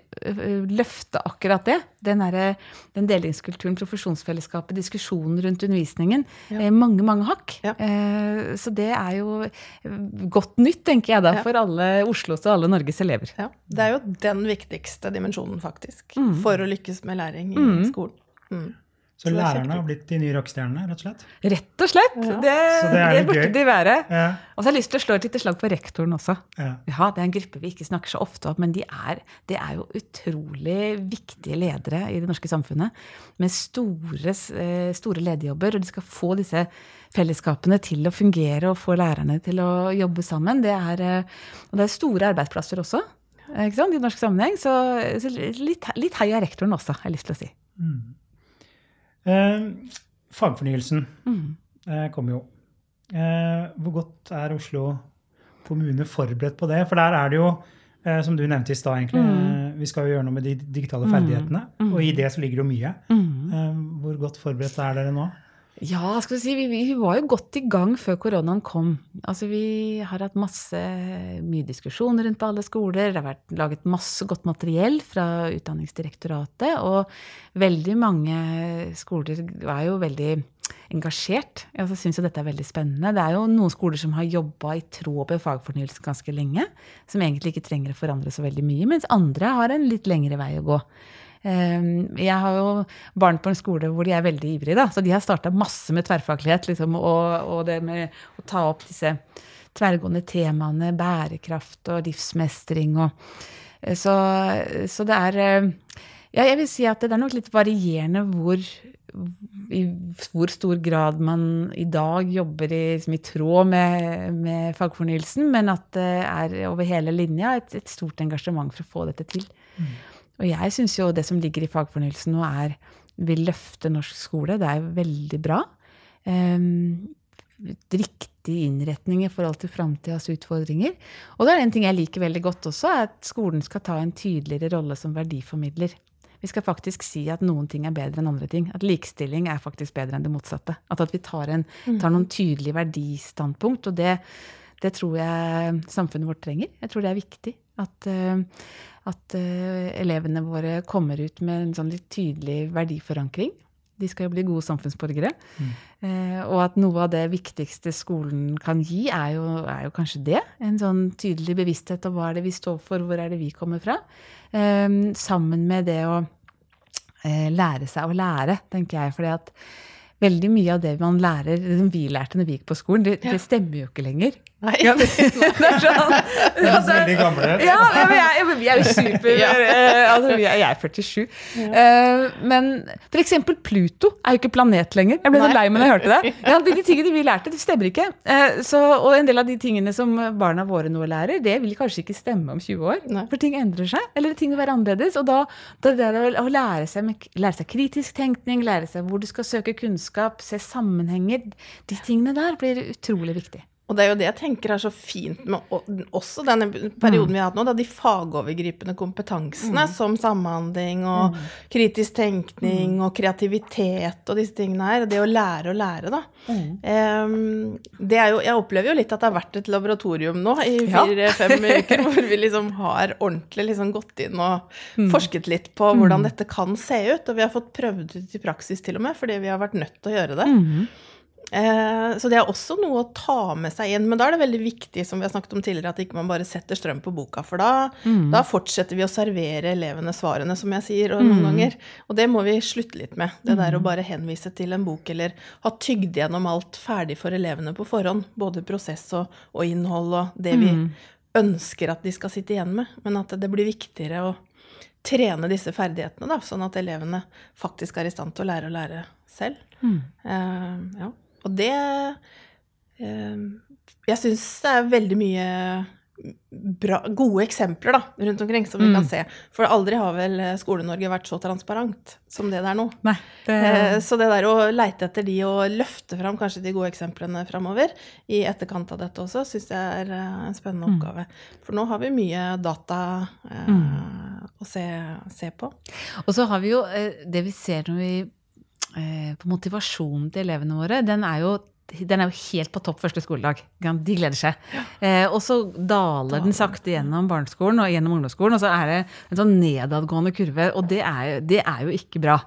løfta akkurat det. Den, derre- den delingskulturen, profesjonsfellesskapet, diskusjonen rundt undervisningen. Eh, mange, mange hakk. Ja. Eh, så det er jo eh, godt nytt, tenker jeg da, Ja. for alle Oslos og alle Norges elever. Ja, det er jo den viktigste dimensjonen, faktisk, Mm. for å lykkes med læring i skolen. Mm. Så Så er lærerne har blitt de nye rockestjernene, rett og slett? Rett og slett! Ja. Det, det det, burde gøy. de være. Ja. Og så har jeg lyst til å slå et lite slag for rektoren også. ja. Ja, det er en gruppe vi ikke snakker så ofte om, men de er, de er jo utrolig viktige ledere i det norske samfunnet. Med store, eh, store lederjobber, og de skal få disse fellesskapene til å fungere og få lærerne til å jobbe sammen. Det er, eh, og det er store arbeidsplasser også. Ikke sant, I norsk sammenheng. Så, så litt, litt heia rektoren også, har jeg lyst til å si. Eh, fagfornyelsen Mm. eh, kommer jo. Eh, hvor godt er Oslo kommune forberedt på det? For der er det jo, eh, som du nevnte i stad, egentlig, eh, vi skal jo gjøre noe med de digitale ferdighetene. Og i det så ligger det jo mye. Eh, hvor godt forberedt er dere nå? Ja, skal vi si, vi, vi var jo godt i gang før koronaen kom. Altså, vi har hatt masse, mye diskusjoner rundt på alle skoler. Det har vært laget masse godt materiell fra Utdanningsdirektoratet. Og veldig mange skoler er jo veldig engasjert. Jeg altså, syns jo dette er veldig spennende. Det er jo noen skoler som har jobba i tråd med fagfornyelsen ganske lenge. Som egentlig ikke trenger å forandre så veldig mye. Mens andre har en litt lengre vei å gå. Um, Jeg har jo barn på en skole hvor de er veldig ivrige, da. Så de har starta masse med tverrfaglighet. Liksom, og, og det med å ta opp disse tverrgående temaene bærekraft og livsmestring og eh, Så, så det er eh, Ja, jeg vil si at det er nok litt varierende hvor i hvor stor grad man i dag jobber i, liksom, i tråd med, med fagfornyelsen, men at det er over hele linja et, et stort engasjement for å få dette til. Og jeg syns jo det som ligger i fagfornyelsen nå, er vil løfte norsk skole. Det er veldig bra. Um, riktig innretning i forhold til framtidas utfordringer. Og det er en ting jeg liker veldig godt også, er at skolen skal ta en tydeligere rolle som verdiformidler. Vi skal faktisk si at noen ting er bedre enn andre ting. At likestilling er faktisk bedre enn det motsatte. At, at vi tar, en, tar noen tydelige verdistandpunkt. Og det, det tror jeg samfunnet vårt trenger. Jeg tror det er viktig. At, eh, at eh, elevene våre kommer ut med en sånn litt tydelig verdiforankring. De skal jo bli gode samfunnsborgere. Eh, og at noe av det viktigste skolen kan gi, er jo, er jo kanskje det. En sånn tydelig bevissthet om hva er det vi står for, hvor er det vi kommer fra. Eh, sammen med det å lære seg å lære, tenker jeg. fordi at veldig mye av det man lærer, som vi lærte når vi gikk på skolen, det, det stemmer jo ikke lenger. Nei. Ja, det, *laughs* det er sånn, *laughs* Det er altså, veldig gamle. ja, ja, men jeg, vi er jo super Ja. eh, altså, vi er, Jeg er 47. Eh, men for eksempel Pluto er jo ikke planet lenger. Jeg ble så lei meg da jeg hørte det. Ja, de, de tingene vi lærte, det stemmer ikke. Uh, så, og en del av de tingene som barna våre nå lærer, det vil kanskje ikke stemme om 20 år. Nei. For ting endrer seg. Eller ting vil være annerledes. Og da, da det der å, å lære, seg med, lære seg kritisk tenkning, lære seg hvor du skal søke kunnskap, se sammenhenger, de tingene der blir utrolig viktig. Og det er jo det jeg tenker er så fint med også denne perioden vi har hatt nå, da de fagovergripende kompetansene mm. som samhandling og mm. kritisk tenkning mm. og kreativitet og disse tingene her, det å lære å lære, da. Um, det er jo Jeg opplever jo litt at det har vært et laboratorium nå i fire-fem ja. uker, *laughs* hvor vi liksom har ordentlig liksom gått inn og mm. forsket litt på hvordan dette kan se ut. Og vi har fått prøvd ut i praksis til og med, fordi vi har vært nødt til å gjøre det. Eh, så det er også noe å ta med seg inn. Men da er det veldig viktig som vi har snakket om tidligere, at ikke man bare setter strøm på boka. For da, mm. da fortsetter vi å servere elevene svarene, som jeg sier, og noen mm. ganger. Og det må vi slutte litt med. Det der å mm. bare henvise til en bok eller ha tygd gjennom alt ferdig for elevene på forhånd. Både prosess og, og innhold og det vi mm. ønsker at de skal sitte igjen med. Men at det blir viktigere å trene disse ferdighetene, da, sånn at elevene faktisk er i stand til å lære å lære selv. Uh, ja. Og det eh, Jeg syns det er veldig mye bra, gode eksempler da, rundt omkring som vi mm. kan se. For aldri har vel Skole-Norge vært så transparent som det det er nå. Nei, det... Eh, så det der å leite etter de og løfte fram kanskje de gode eksemplene framover i etterkant av dette også, syns jeg er eh, en spennende mm. oppgave. For nå har vi mye data eh, mm. å se, se, på. Og så har vi jo det vi ser når vi Eh, på motivasjonen til elevene våre, den er jo den er jo helt på topp første skoledag. De gleder seg. Eh, og så daler den sakte gjennom barneskolen og gjennom ungdomsskolen, og så er det en sånn nedadgående kurve. Og det er, det er jo ikke bra.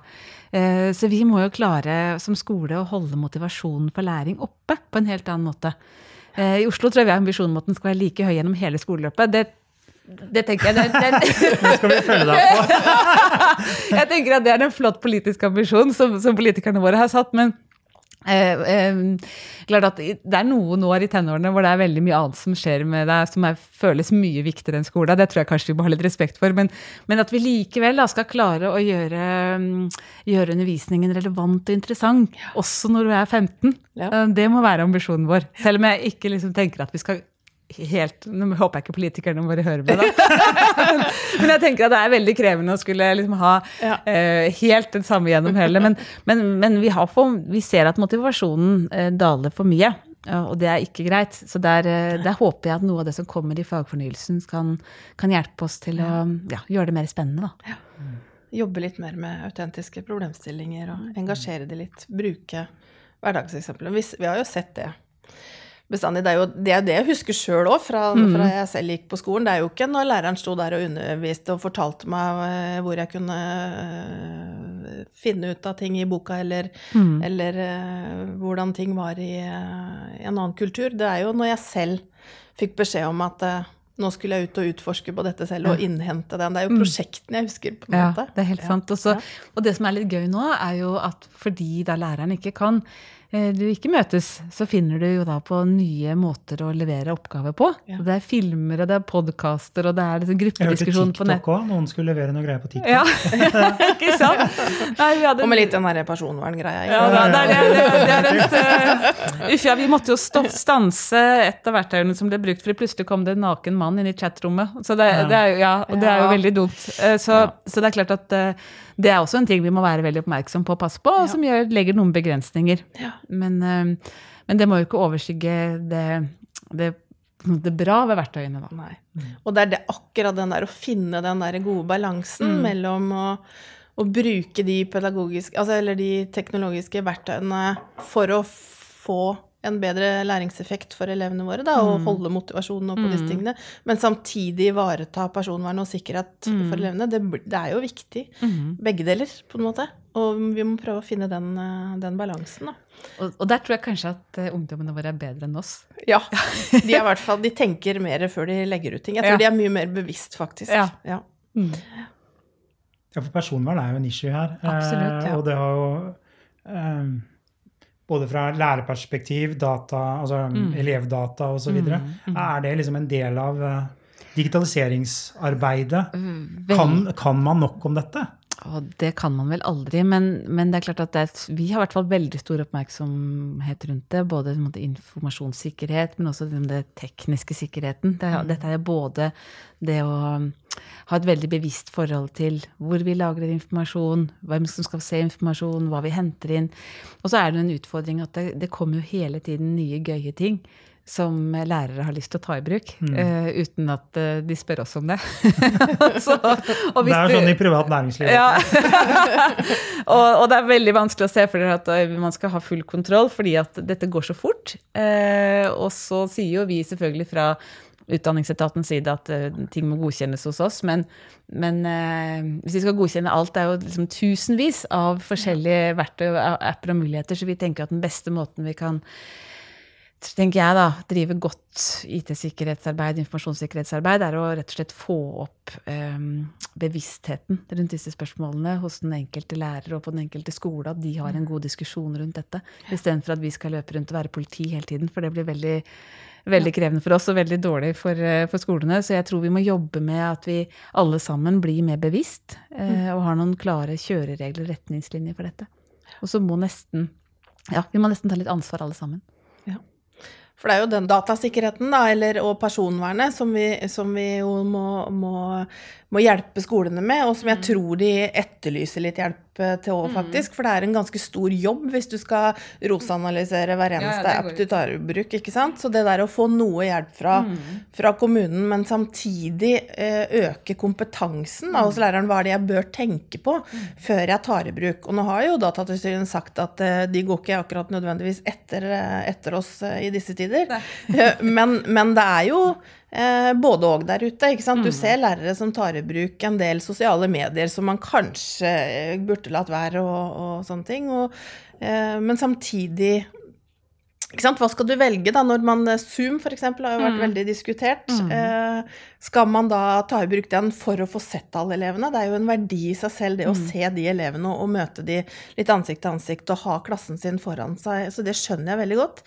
Eh, så vi må jo klare som skole å holde motivasjonen for læring oppe på en helt annen måte. Eh, I Oslo tror jeg vi har ambisjonen om at den skal være like høy gjennom hele skoleløpet. Det det tenker jeg. Det, det, *laughs* det skal vi følge deg på. *laughs* jeg tenker at det er en flott politisk ambisjon som, som politikerne våre har satt. men Eh, eh, klart at Det er noen år i tenårene hvor det er veldig mye annet som skjer med deg, som er, føles mye viktigere enn skole. Det tror jeg kanskje vi må ha litt respekt for. Men, men at vi likevel da, skal klare å gjøre, gjøre, undervisningen relevant og interessant, også når du er 15. Ja. Eh, det må være ambisjonen vår. Selv om jeg ikke liksom tenker at vi skal helt Nå håper jeg ikke politikerne bare hører med, da. *laughs* men jeg tenker at det er veldig krevende å skulle liksom ha ja. uh, helt det samme gjennom hele. Men, men, men vi, for, vi, ser at motivasjonen uh, daler for mye. Og det er ikke greit. Så der, der, håper jeg at noe av det som kommer i fagfornyelsen, kan, kan hjelpe oss til å ja, gjøre det mer spennende. Da. Ja. Jobbe litt mer med autentiske problemstillinger og engasjere det litt. Bruke hverdagseksempler. Vi, vi har jo sett det bestandig. Det er jo det, er det jeg husker sjøl òg, fra, mm. fra, jeg selv gikk på skolen. Det er jo ikke når læreren sto der og underviste og fortalte meg eh, hvor jeg kunne uh, finne ut av ting i boka, eller, mm. eller uh, hvordan ting var i, en annen kultur. Det er jo når jeg selv fikk beskjed om at nå skulle jeg ut og utforske på dette selv og innhente den. Det er jo mm. prosjektene jeg husker. på en ja, måte. Det er helt sant. Også, og det som er litt gøy nå, er jo at fordi da læreren ikke kan Eh, du ikke møtes, så finner du jo da på nye måter å levere oppgaver på. Ja. Det er filmer, og det er podkaster, og det er liksom gruppediskusjon på nett. Jeg hørte TikTok òg. Noen skulle levere noe greier på TikTok. Ja, *laughs* ikke sant? Nei, hadde... Og med litt den derre personverngreia. Ja, da, det, er, det, er et, uh, *laughs* Uff, ja, vi måtte jo stanse et av verktøyene som ble brukt, for plutselig kom det en naken mann inn i chatrommet. Så det, det, er, ja, og det er jo veldig dumt. Uh, så, så, det er klart at uh, det er også en ting vi må være veldig oppmerksom på og passe på, og som gjør, legger noen begrensninger. Ja. Men, eh, men, det må jo ikke overskygge det, det, det bra ved verktøyene, da. Nei. Og det er det, akkurat den der å finne den der gode balansen mm. mellom å, å, bruke de pedagogiske, altså, eller de teknologiske verktøyene for å få en bedre læringseffekt for elevene våre, da, og mm. holde motivasjonen oppe på disse mm. tingene. Men samtidig ivareta personvern og sikkerhet mm. for elevene. Det, det, er jo viktig. Mm. Begge deler, på en måte. Og vi må prøve å finne den, eh, den balansen, da. Og, og, der tror jeg kanskje at uh, ungdommene våre er bedre enn oss. Ja. *laughs* De, er hvert fall, de tenker mer før de legger ut ting. Jeg tror ja. de er mye mer bevisst, faktisk. Ja. ja. Mm. ja for personvern er jo en issue her. Absolutt, ja. Eh, og det har jo um, både fra lærerperspektiv, data, altså mm. elevdata osv. Mm, mm. Er det liksom en del av uh, digitaliseringsarbeidet? Mm, kan, kan, man nok om dette? Og det kan man vel aldri, men, men det er klart at er, vi har i hvert fall veldig stor oppmerksomhet rundt det. Både informasjonssikkerhet, men også den tekniske sikkerheten. Det, mm. Dette er både det å ha et veldig bevisst forhold til hvor vi lagrer informasjon, hvem som skal se informasjon, hva vi henter inn. Og så er det en utfordring at det, det kommer jo hele tiden nye, gøye ting som lærere har lyst til å ta i bruk, Mm. uh, uten at uh, de spør oss om det. *laughs* Så, og Det er jo sånn i privat næringsliv. ja. *laughs* og, og det er veldig vanskelig å se for dere at man skal ha full kontroll, fordi at dette går så fort. Uh, og så sier jo vi selvfølgelig fra Utdanningsetatens side at ting må godkjennes hos oss, men, men hvis vi skal godkjenne alt, det er jo liksom tusenvis av forskjellige verktøy, apper og muligheter, så vi tenker at den beste måten vi kan tenker jeg da, drive godt IT-sikkerhetsarbeid, informasjonssikkerhetsarbeid, er å rett og slett få opp um, bevisstheten rundt disse spørsmålene hos den enkelte lærer og på den enkelte skole, at de har en god diskusjon rundt dette, istedenfor at vi skal løpe rundt og være politi hele tiden, for det blir veldig, veldig krevende for oss og veldig dårlig for, eh, for skolene. Så jeg tror vi må jobbe med at vi alle sammen blir mer bevisst uh, og har noen klare kjøreregler og retningslinjer for dette. Og så må nesten, ja, vi må nesten ta litt ansvar alle sammen. For det er jo den datasikkerheten da, eller, og personvernet som vi, som vi jo må, må, må hjelpe skolene med, og som jeg tror de etterlyser litt hjelp eh, til òg, faktisk. For det er en ganske stor jobb hvis du skal roseanalysere hver Ja, ja, eneste app du tar i bruk. ikke sant? Så det der å få noe hjelp fra, fra kommunen, men samtidig eh, øke kompetansen da, hos læreren, hva er det jeg bør tenke på før jeg tar i bruk. Og nå har jo Datatilsynet sagt at eh, de går ikke akkurat nødvendigvis etter, etter oss i disse tider. Men, men det er jo både og der ute. ikke sant? Du ser lærere som tar i bruk en del sosiale medier som man kanskje eh, burde latt være, og, og sånne ting. Og, eh, men samtidig ikke sant? Hva skal du velge da, når man Zoom for eksempel har jo vært veldig diskutert. Eh, skal man da ta i bruk den for å få sett alle elevene? Det er jo en verdi i seg selv det å se de elevene og, og møte de litt ansikt til ansikt og ha klassen sin foran seg. Så det skjønner jeg veldig godt.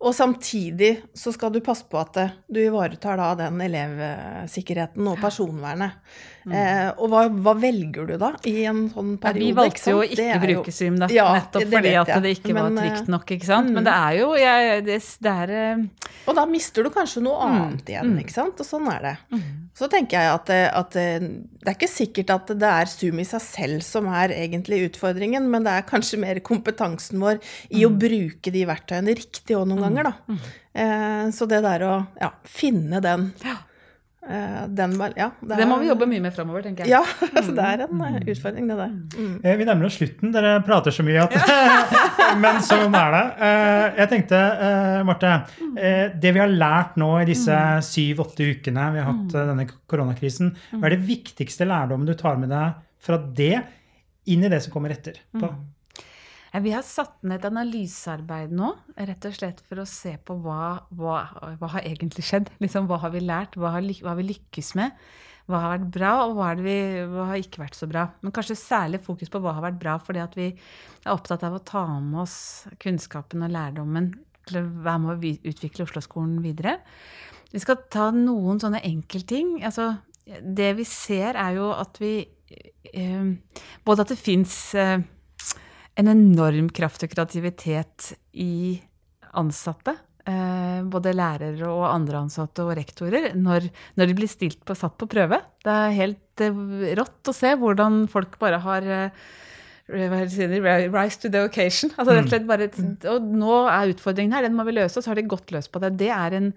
Og samtidig så skal du passe på at eh, du ivaretar da den elevsikkerheten og personvernet. Eh, og hva, hva velger du da i en sånn Ja, periode? vi valgte jo å ikke jo... bruke Zoom, da, Ja, nettopp fordi at det ikke Men, var trygt nok. ikke sant? Men det er jo jeg, det, det er eh, Og da mister du kanskje noe annet igjen, ikke sant? Og sånn er det. Så tenker jeg at, det- at det det er ikke sikkert at det er Zoom i seg selv som er egentlig utfordringen, men det er kanskje mer kompetansen vår i å bruke de verktøyene riktig òg noen ganger, da. Eh, så det der å ja, finne den, eh, den ja, Det må vi jobbe mye med framover, tenker jeg. Ja, *laughs* altså det er en eh, utfordring, det der. Mm. Eh, Vi nærmer oss slutten. Dere prater så mye at *laughs* Men sånn er det. Eh, Jeg tenkte, eh, Marte, eh, det vi har lært nå i disse syv-åtte ukene vi har hatt eh, denne koronakrisen, hva er det viktigste lærdommen du tar med deg fra det inn i det som kommer etterpå? Ja, Vi har satt ned et analysearbeid nå, rett og slett for å se på hva, hva, hva har egentlig skjedd. Liksom, hva har vi lært, hva har, hva har vi lykkes med, hva har vært bra, og hva, vi, hva har ikke vært så bra. Men kanskje særlig fokus på hva har vært bra, fordi at vi er opptatt av å ta med oss kunnskapen og lærdommen til å være med å vi- utvikle Oslo-skolen videre. Vi skal ta noen sånne enkeltting. Altså, det vi ser, er jo at vi eh, Både at det fins eh, en enorm kraft og kreativitet i ansatte. Eh, både lærere og andre ansatte og rektorer. Når, når de blir stilt på, satt på prøve. Det er helt eh, rått å se hvordan folk bare har eh? Rise to the occasion. Altså, rett og, slett bare, og nå er utfordringen her, den må vi løse, og så har de godt løst på det. Det er en,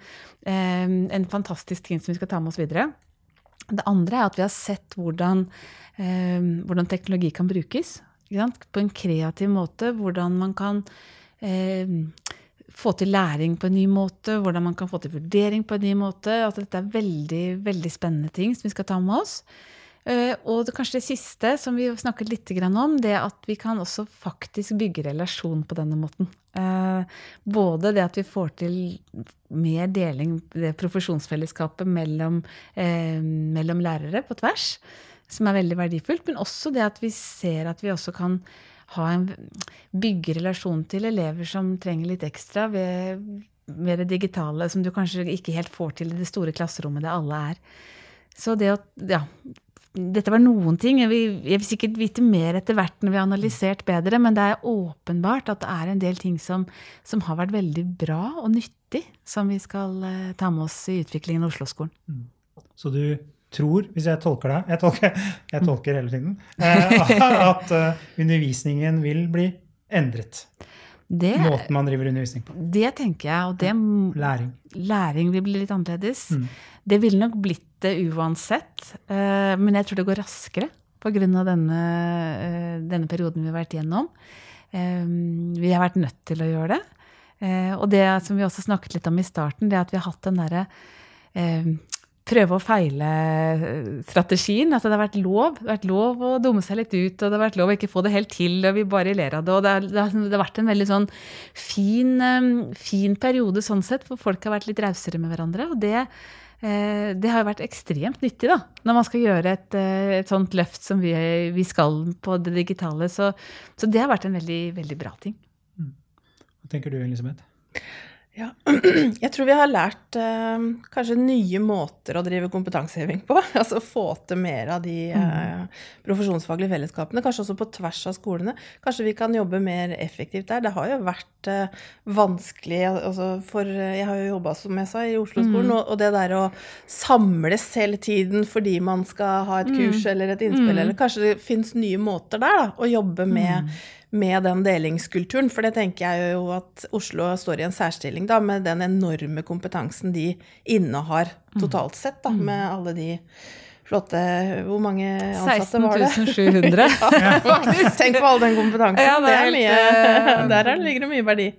en fantastisk ting som vi skal ta med oss videre. Det andre er at vi har sett hvordan, hvordan teknologi kan brukes? På en kreativ måte. Hvordan man kan eh, få til læring på en ny måte, hvordan man kan få til vurdering på en ny måte. At dette er veldig, veldig spennende ting som vi skal ta med oss. Eh, og det, kanskje det siste som vi snakket litt om, det at vi kan også faktisk bygge relasjon på denne måten. Eh, både det at vi får til mer deling, det profesjonsfellesskapet mellom, eh, mellom lærere på tvers, som er veldig verdifullt, men også det at vi ser at vi også kan ha en, bygge relasjon til elever som trenger litt ekstra ved, ved det digitale, som du kanskje ikke helt får til i det store klasserommet der alle er. Så det å Ja. Dette var noen ting. Jeg vil, sikkert vite mer etter hvert når vi har analysert bedre, men det er åpenbart at det er en del ting som, som har vært veldig bra og nyttig, som vi skal eh, ta med oss i utviklingen av Oslo-skolen. Så du tror, hvis jeg tolker deg Jeg tolker, jeg tolker hele tiden. eh, At eh, undervisningen vil bli endret. Det, Måten man driver undervisning på. det tenker jeg, og det Læring. læring vil bli litt annerledes. Mm. Det ville nok blitt det uansett, eh, men jeg tror det går raskere pga. Denne, denne perioden vi har vært igjennom. Vi har vært nødt til å gjøre det. Og det som vi også snakket litt om i starten, det at vi har hatt den derre prøve og feile-strategien. At det har vært lov. Det har vært lov å dumme seg litt ut, og det har vært lov å ikke få det helt til, og vi bare ler av det. Og det har, det har, vært en veldig sånn fin, eh, fin periode sånn sett, hvor folk har vært litt rausere med hverandre. Og det, eh, det har jo vært ekstremt nyttig, da, når man skal gjøre et, eh, et sånt løft som vi, vi skal på det digitale. Så, så det har vært en veldig, veldig bra ting. Hva tenker du, Elisabeth? Ja. *clears throat* Jeg tror vi har lært eh, kanskje nye måter å drive kompetanseheving på. *laughs* Altså få til mer av de eh, profesjonsfaglige fellesskapene. Kanskje også på tvers av skolene. Kanskje vi kan jobbe mer effektivt der. Det har jo vært eh, vanskelig altså for eh, Jeg har jo jobba, som jeg sa, i Oslo-skolen, og, og det der å samles hele tiden fordi man skal ha et kurs eller et innspill, eller kanskje det fins nye måter der da, å jobbe med med den delingskulturen. For det tenker jeg jo at Oslo står i en særstilling da, med den enorme kompetansen de innehar totalt sett, da, med alle de flotte Hvor mange ansatte var det? 16 700. *laughs* Ja. Tenk på all den kompetansen. Ja, det det er mye, eh, *laughs* der er, ligger det mye verdi.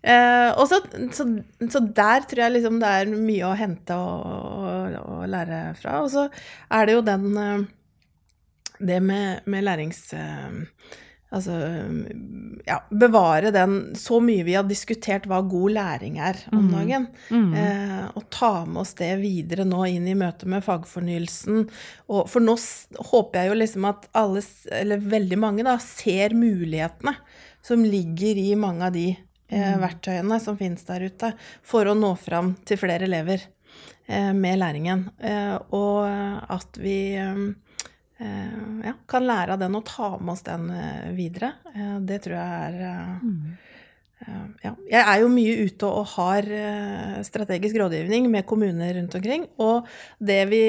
Eh, og så, så, så der tror jeg liksom det er mye å hente og, og, og lære fra. Og så er det jo den eh, Det med, med lærings... eh, Altså ja, bevare den Så mye vi har diskutert hva god læring er om dagen. Eh, og ta med oss det videre nå inn i møte med fagfornyelsen. Og, for nå håper jeg jo liksom at alle, eller veldig mange, da, ser mulighetene som ligger i mange av de eh, verktøyene som finnes der ute, for å nå fram til flere elever eh, med læringen. Eh, og at vi ja, kan lære av den og ta med oss den eh, videre. Eh, det tror jeg er eh, eh, ja. Jeg er jo mye ute og har eh, strategisk rådgivning med kommuner rundt omkring. Og det, vi,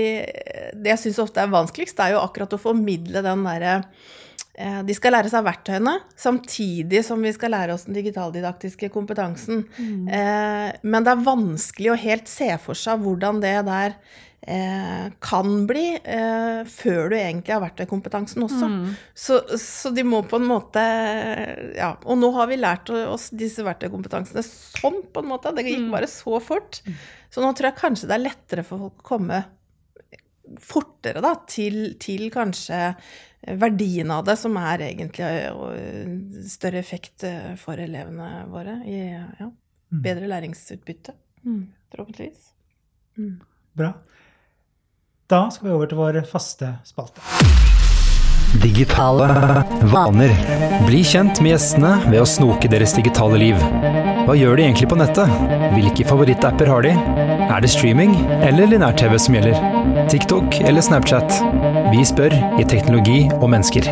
det jeg syns ofte er vanskeligst, er jo akkurat å formidle den derre eh, de skal lære seg verktøyene samtidig som vi skal lære oss den digitaldidaktiske kompetansen. Eh, men det er vanskelig å helt se for seg hvordan det der eh, kan bli eh, før du egentlig har verktøykompetansen også. Så, så de må på en måte Ja. Og nå har vi lært oss disse verktøykompetansene sånn, på en måte. Det gikk bare så fort. Så nå tror jeg kanskje det er lettere for folk å komme fortere da, til, til kanskje verdien av det, som er egentlig øh, større effekt for elevene våre. I ja, bedre læringsutbytte, forhåpentligvis. Bra. Da skal vi over til vår faste spalte. Digitale vaner. Bli kjent med gjestene ved å snoke deres digitale liv. Hva gjør de egentlig på nettet? Hvilke favorittapper har de? Er det streaming eller linær-TV som gjelder? TikTok eller Snapchat? Vi spør i Teknologi og mennesker.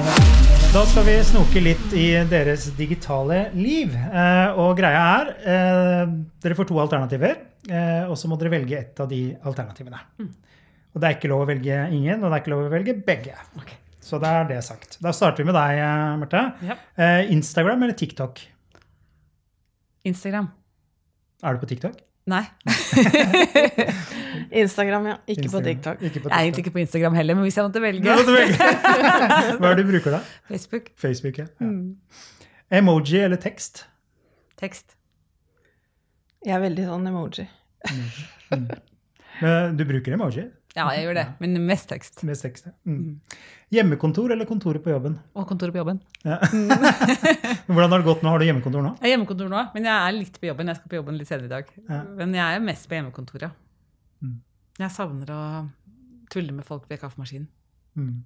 Da skal vi snoke litt i deres digitale liv. Eh, og greia er eh, Dere får to alternativer, eh, og så må dere velge ett av de alternativene. Og det er ikke lov å velge ingen, og det er ikke lov å velge begge. Så det er det sagt. Da starter vi med deg, eh, Marte. Ja. Eh, Instagram eller TikTok? Instagram. Er du på TikTok? Nei. *laughs* Instagram, ja. Ikke på Instagram. TikTok. Ikke på Jeg er egentlig ikke på Instagram heller, men hvis jeg måtte velge. *laughs* Hva er det du bruker da? Facebook. Facebook, ja. ja. Emoji eller tekst? Tekst. Jeg er veldig sånn emoji. Men Du bruker emoji? Ja, jeg gjør det, men mest tekst. Mest tekst, ja. Mm. Hjemmekontor eller kontoret på jobben? Og kontoret på jobben. Ja. *laughs* Hvordan har det gått nå? Har du hjemmekontor nå? Jeg har hjemmekontor nå, men jeg er litt på jobben. Jeg skal på jobben litt senere i dag. Ja. Men jeg er mest på hjemmekontoret. Mm. Jeg savner å tulle med folk ved kaffemaskinen. Mm.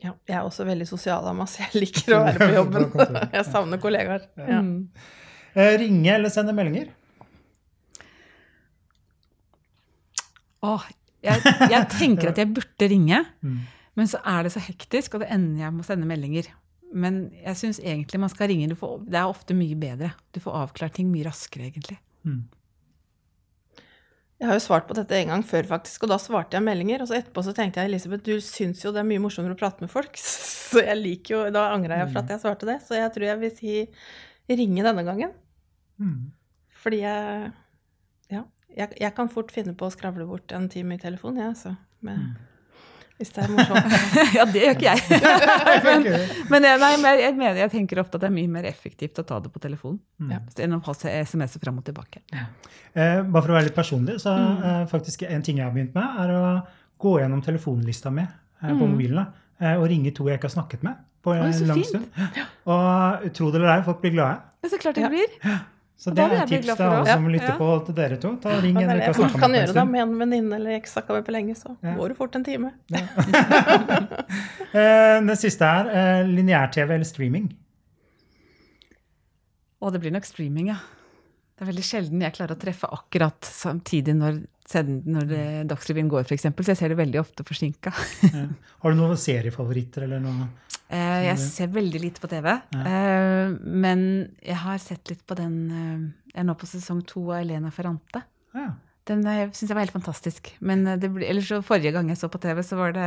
Ja, jeg er også veldig sosial av meg, så jeg liker å være på *laughs* jobben. *laughs* Jeg savner kollegaer. Ja. Mm. Eh, ringe eller sende meldinger? Åh, jeg, jeg tenker at *laughs* jeg burde ringe, Mm. men så er det så hektisk, og det ender jeg med å sende meldinger. Men jeg syns egentlig man skal ringe. Du får, det er ofte mye bedre. Du får avklart ting mye raskere, egentlig. Mm. Jeg har jo svart på dette en gang før, faktisk, og da svarte jeg meldinger. Og så etterpå så tenkte jeg Elisabeth, du syns jo det er mye morsommere å prate med folk. *laughs* Så jeg liker jo Da angra jeg for at jeg svarte det. Så jeg tror jeg vil si ringe denne gangen. Mm. Fordi jeg jeg, jeg kan fort finne på å skravle bort en time i telefonen, jeg, ja, altså. Hvis det er morsomt. *laughs* ja, det gjør ikke jeg. *laughs* men, men, jeg, nei, men jeg, mener, jeg tenker ofte at det er mye mer effektivt å ta det på telefonen Mm. Enn å ha SMS-er fram og tilbake. Eh, bare for å være litt personlig, så Mm. eh, faktisk en ting jeg har begynt med, er å gå gjennom telefonlista mi eh, på Mm. mobilen eh, og ringe to jeg ikke har snakket med på en lang fint. stund. Og tro det eller ei, folk blir glade. Ja, så klart det Ja. Så det, det er et tips til alle som lytter Ja. på til dere to. Ta og Ring Det en det har jeg kan gjøre det med en venninne eller ikke snakka med på lenge, så Ja. går det fort en time. *laughs* *laughs* det Den siste er eh, lineær-TV eller streaming. Å, det blir nok streaming, ja. Det er veldig sjelden jeg klarer å treffe akkurat samtidig når, send- når det- Dagsrevyen går, f.eks. Så jeg ser det veldig ofte forsinka. Ja. Har du noen seriefavoritter eller noe? *laughs* Eh, jeg ser veldig lite på TV. Eh, men jeg har sett litt på den eh, Jeg er nå på sesong to av Elena Ferrante. Ja. Den syns jeg var helt fantastisk. Men eh, det ble, ellers forrige gang jeg så på TV, så var det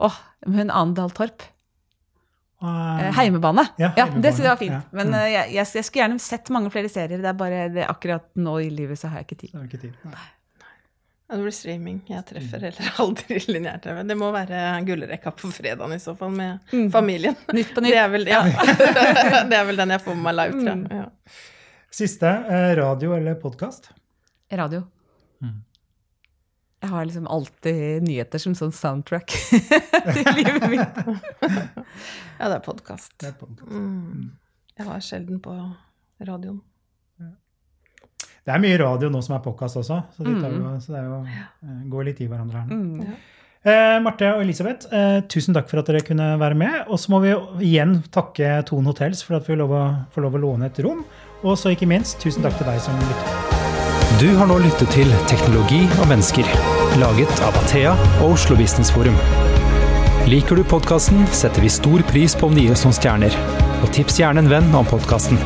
Åh, hun Andal Torp. Heimebane. Ja, Heimebane. Ja, Ja, det synes jeg var fint. ja. Men Mm. eh, jeg, jeg, jeg skulle gjerne sett mange flere serier. Det er bare det, akkurat nå i livet så har jeg ikke tid. det er ikke tid. Nei. Ja, det blir streaming. Jeg treffer heller *laughs* aldri lineær-TV. Det må være gullrekka på fredagen i så fall, med familien. Nytt på Det nytt. er vel, ja. *laughs* det er vel den jeg får med meg live, tror jeg. Ja. Siste, eh, radio eller podkast? Radio. Mm. Jeg har liksom alltid nyheter som sånn soundtrack *laughs* til livet mitt. ja, det er podkast. Podcast. Mm. Jeg har sjelden på radioen. Det er mye radio nå som er podkast også, så, de tar Mm. jo, så det er jo, eh, går litt i hverandre her. nå. Mm. Eh, Marte og Elisabeth, eh, tusen takk for at dere kunne være med. Og så må vi igjen takke Tone Hotels for at vi får lov å, får lov å låne et rom. Og så ikke minst, tusen takk til deg som lytter. Du har nå lyttet til Teknologi og mennesker, laget av Athea og Oslo Business Forum. Liker du podkasten, setter vi stor pris på om du gir oss noen stjerner. Og tips gjerne en venn om podkasten.